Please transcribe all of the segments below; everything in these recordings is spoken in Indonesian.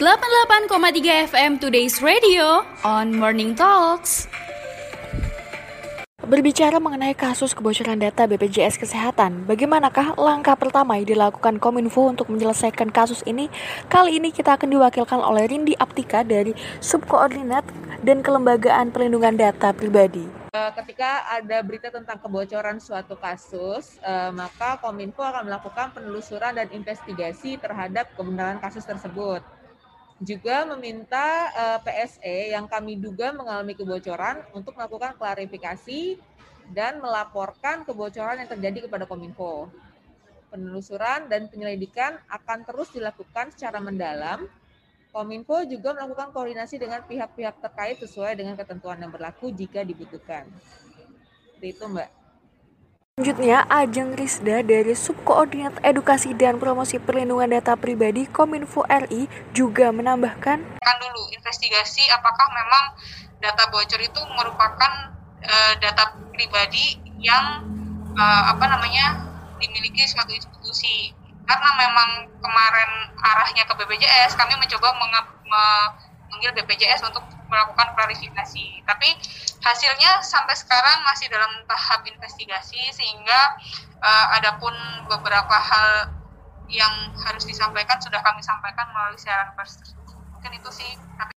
88,3 FM Today's Radio on Morning Talks. Berbicara mengenai kasus kebocoran data BPJS Kesehatan, bagaimanakah langkah pertama yang dilakukan Kominfo untuk menyelesaikan kasus ini? Kali ini kita akan diwakilkan oleh Rindi Aptika dari Subkoordinat dan Kelembagaan Perlindungan Data Pribadi. Eh, ketika ada berita tentang kebocoran suatu kasus, eh, maka Kominfo akan melakukan penelusuran dan investigasi terhadap kebenaran kasus tersebut juga meminta uh, eh, PSE yang kami duga mengalami kebocoran untuk melakukan klarifikasi dan melaporkan kebocoran yang terjadi kepada Kominfo. Penelusuran dan penyelidikan akan terus dilakukan secara mendalam. Kominfo juga melakukan koordinasi dengan pihak-pihak terkait sesuai dengan ketentuan yang berlaku jika dibutuhkan. Seperti itu, Mbak. Selanjutnya, Ajeng Risda dari Subkoordinat Edukasi dan Promosi Perlindungan Data Pribadi Kominfo RI juga menambahkan kan dulu investigasi apakah memang data bocor itu merupakan uh, data pribadi yang uh, apa namanya dimiliki suatu institusi. Karena memang kemarin arahnya ke BPJS kami mencoba memanggil BPJS untuk melakukan klarifikasi. Tapi hasilnya sampai sekarang masih dalam tahap investigasi sehingga uh, adapun beberapa hal yang harus disampaikan sudah kami sampaikan melalui siaran pers. Mungkin itu sih.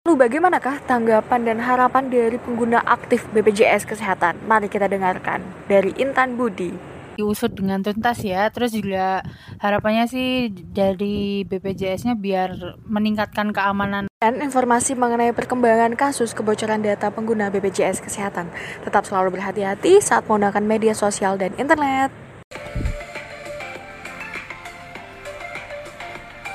Lalu bagaimanakah tanggapan dan harapan dari pengguna aktif BPJS Kesehatan? Mari kita dengarkan dari Intan Budi diusut dengan tuntas ya. Terus juga harapannya sih dari BPJS-nya biar meningkatkan keamanan. Dan informasi mengenai perkembangan kasus kebocoran data pengguna BPJS Kesehatan. Tetap selalu berhati-hati saat menggunakan media sosial dan internet.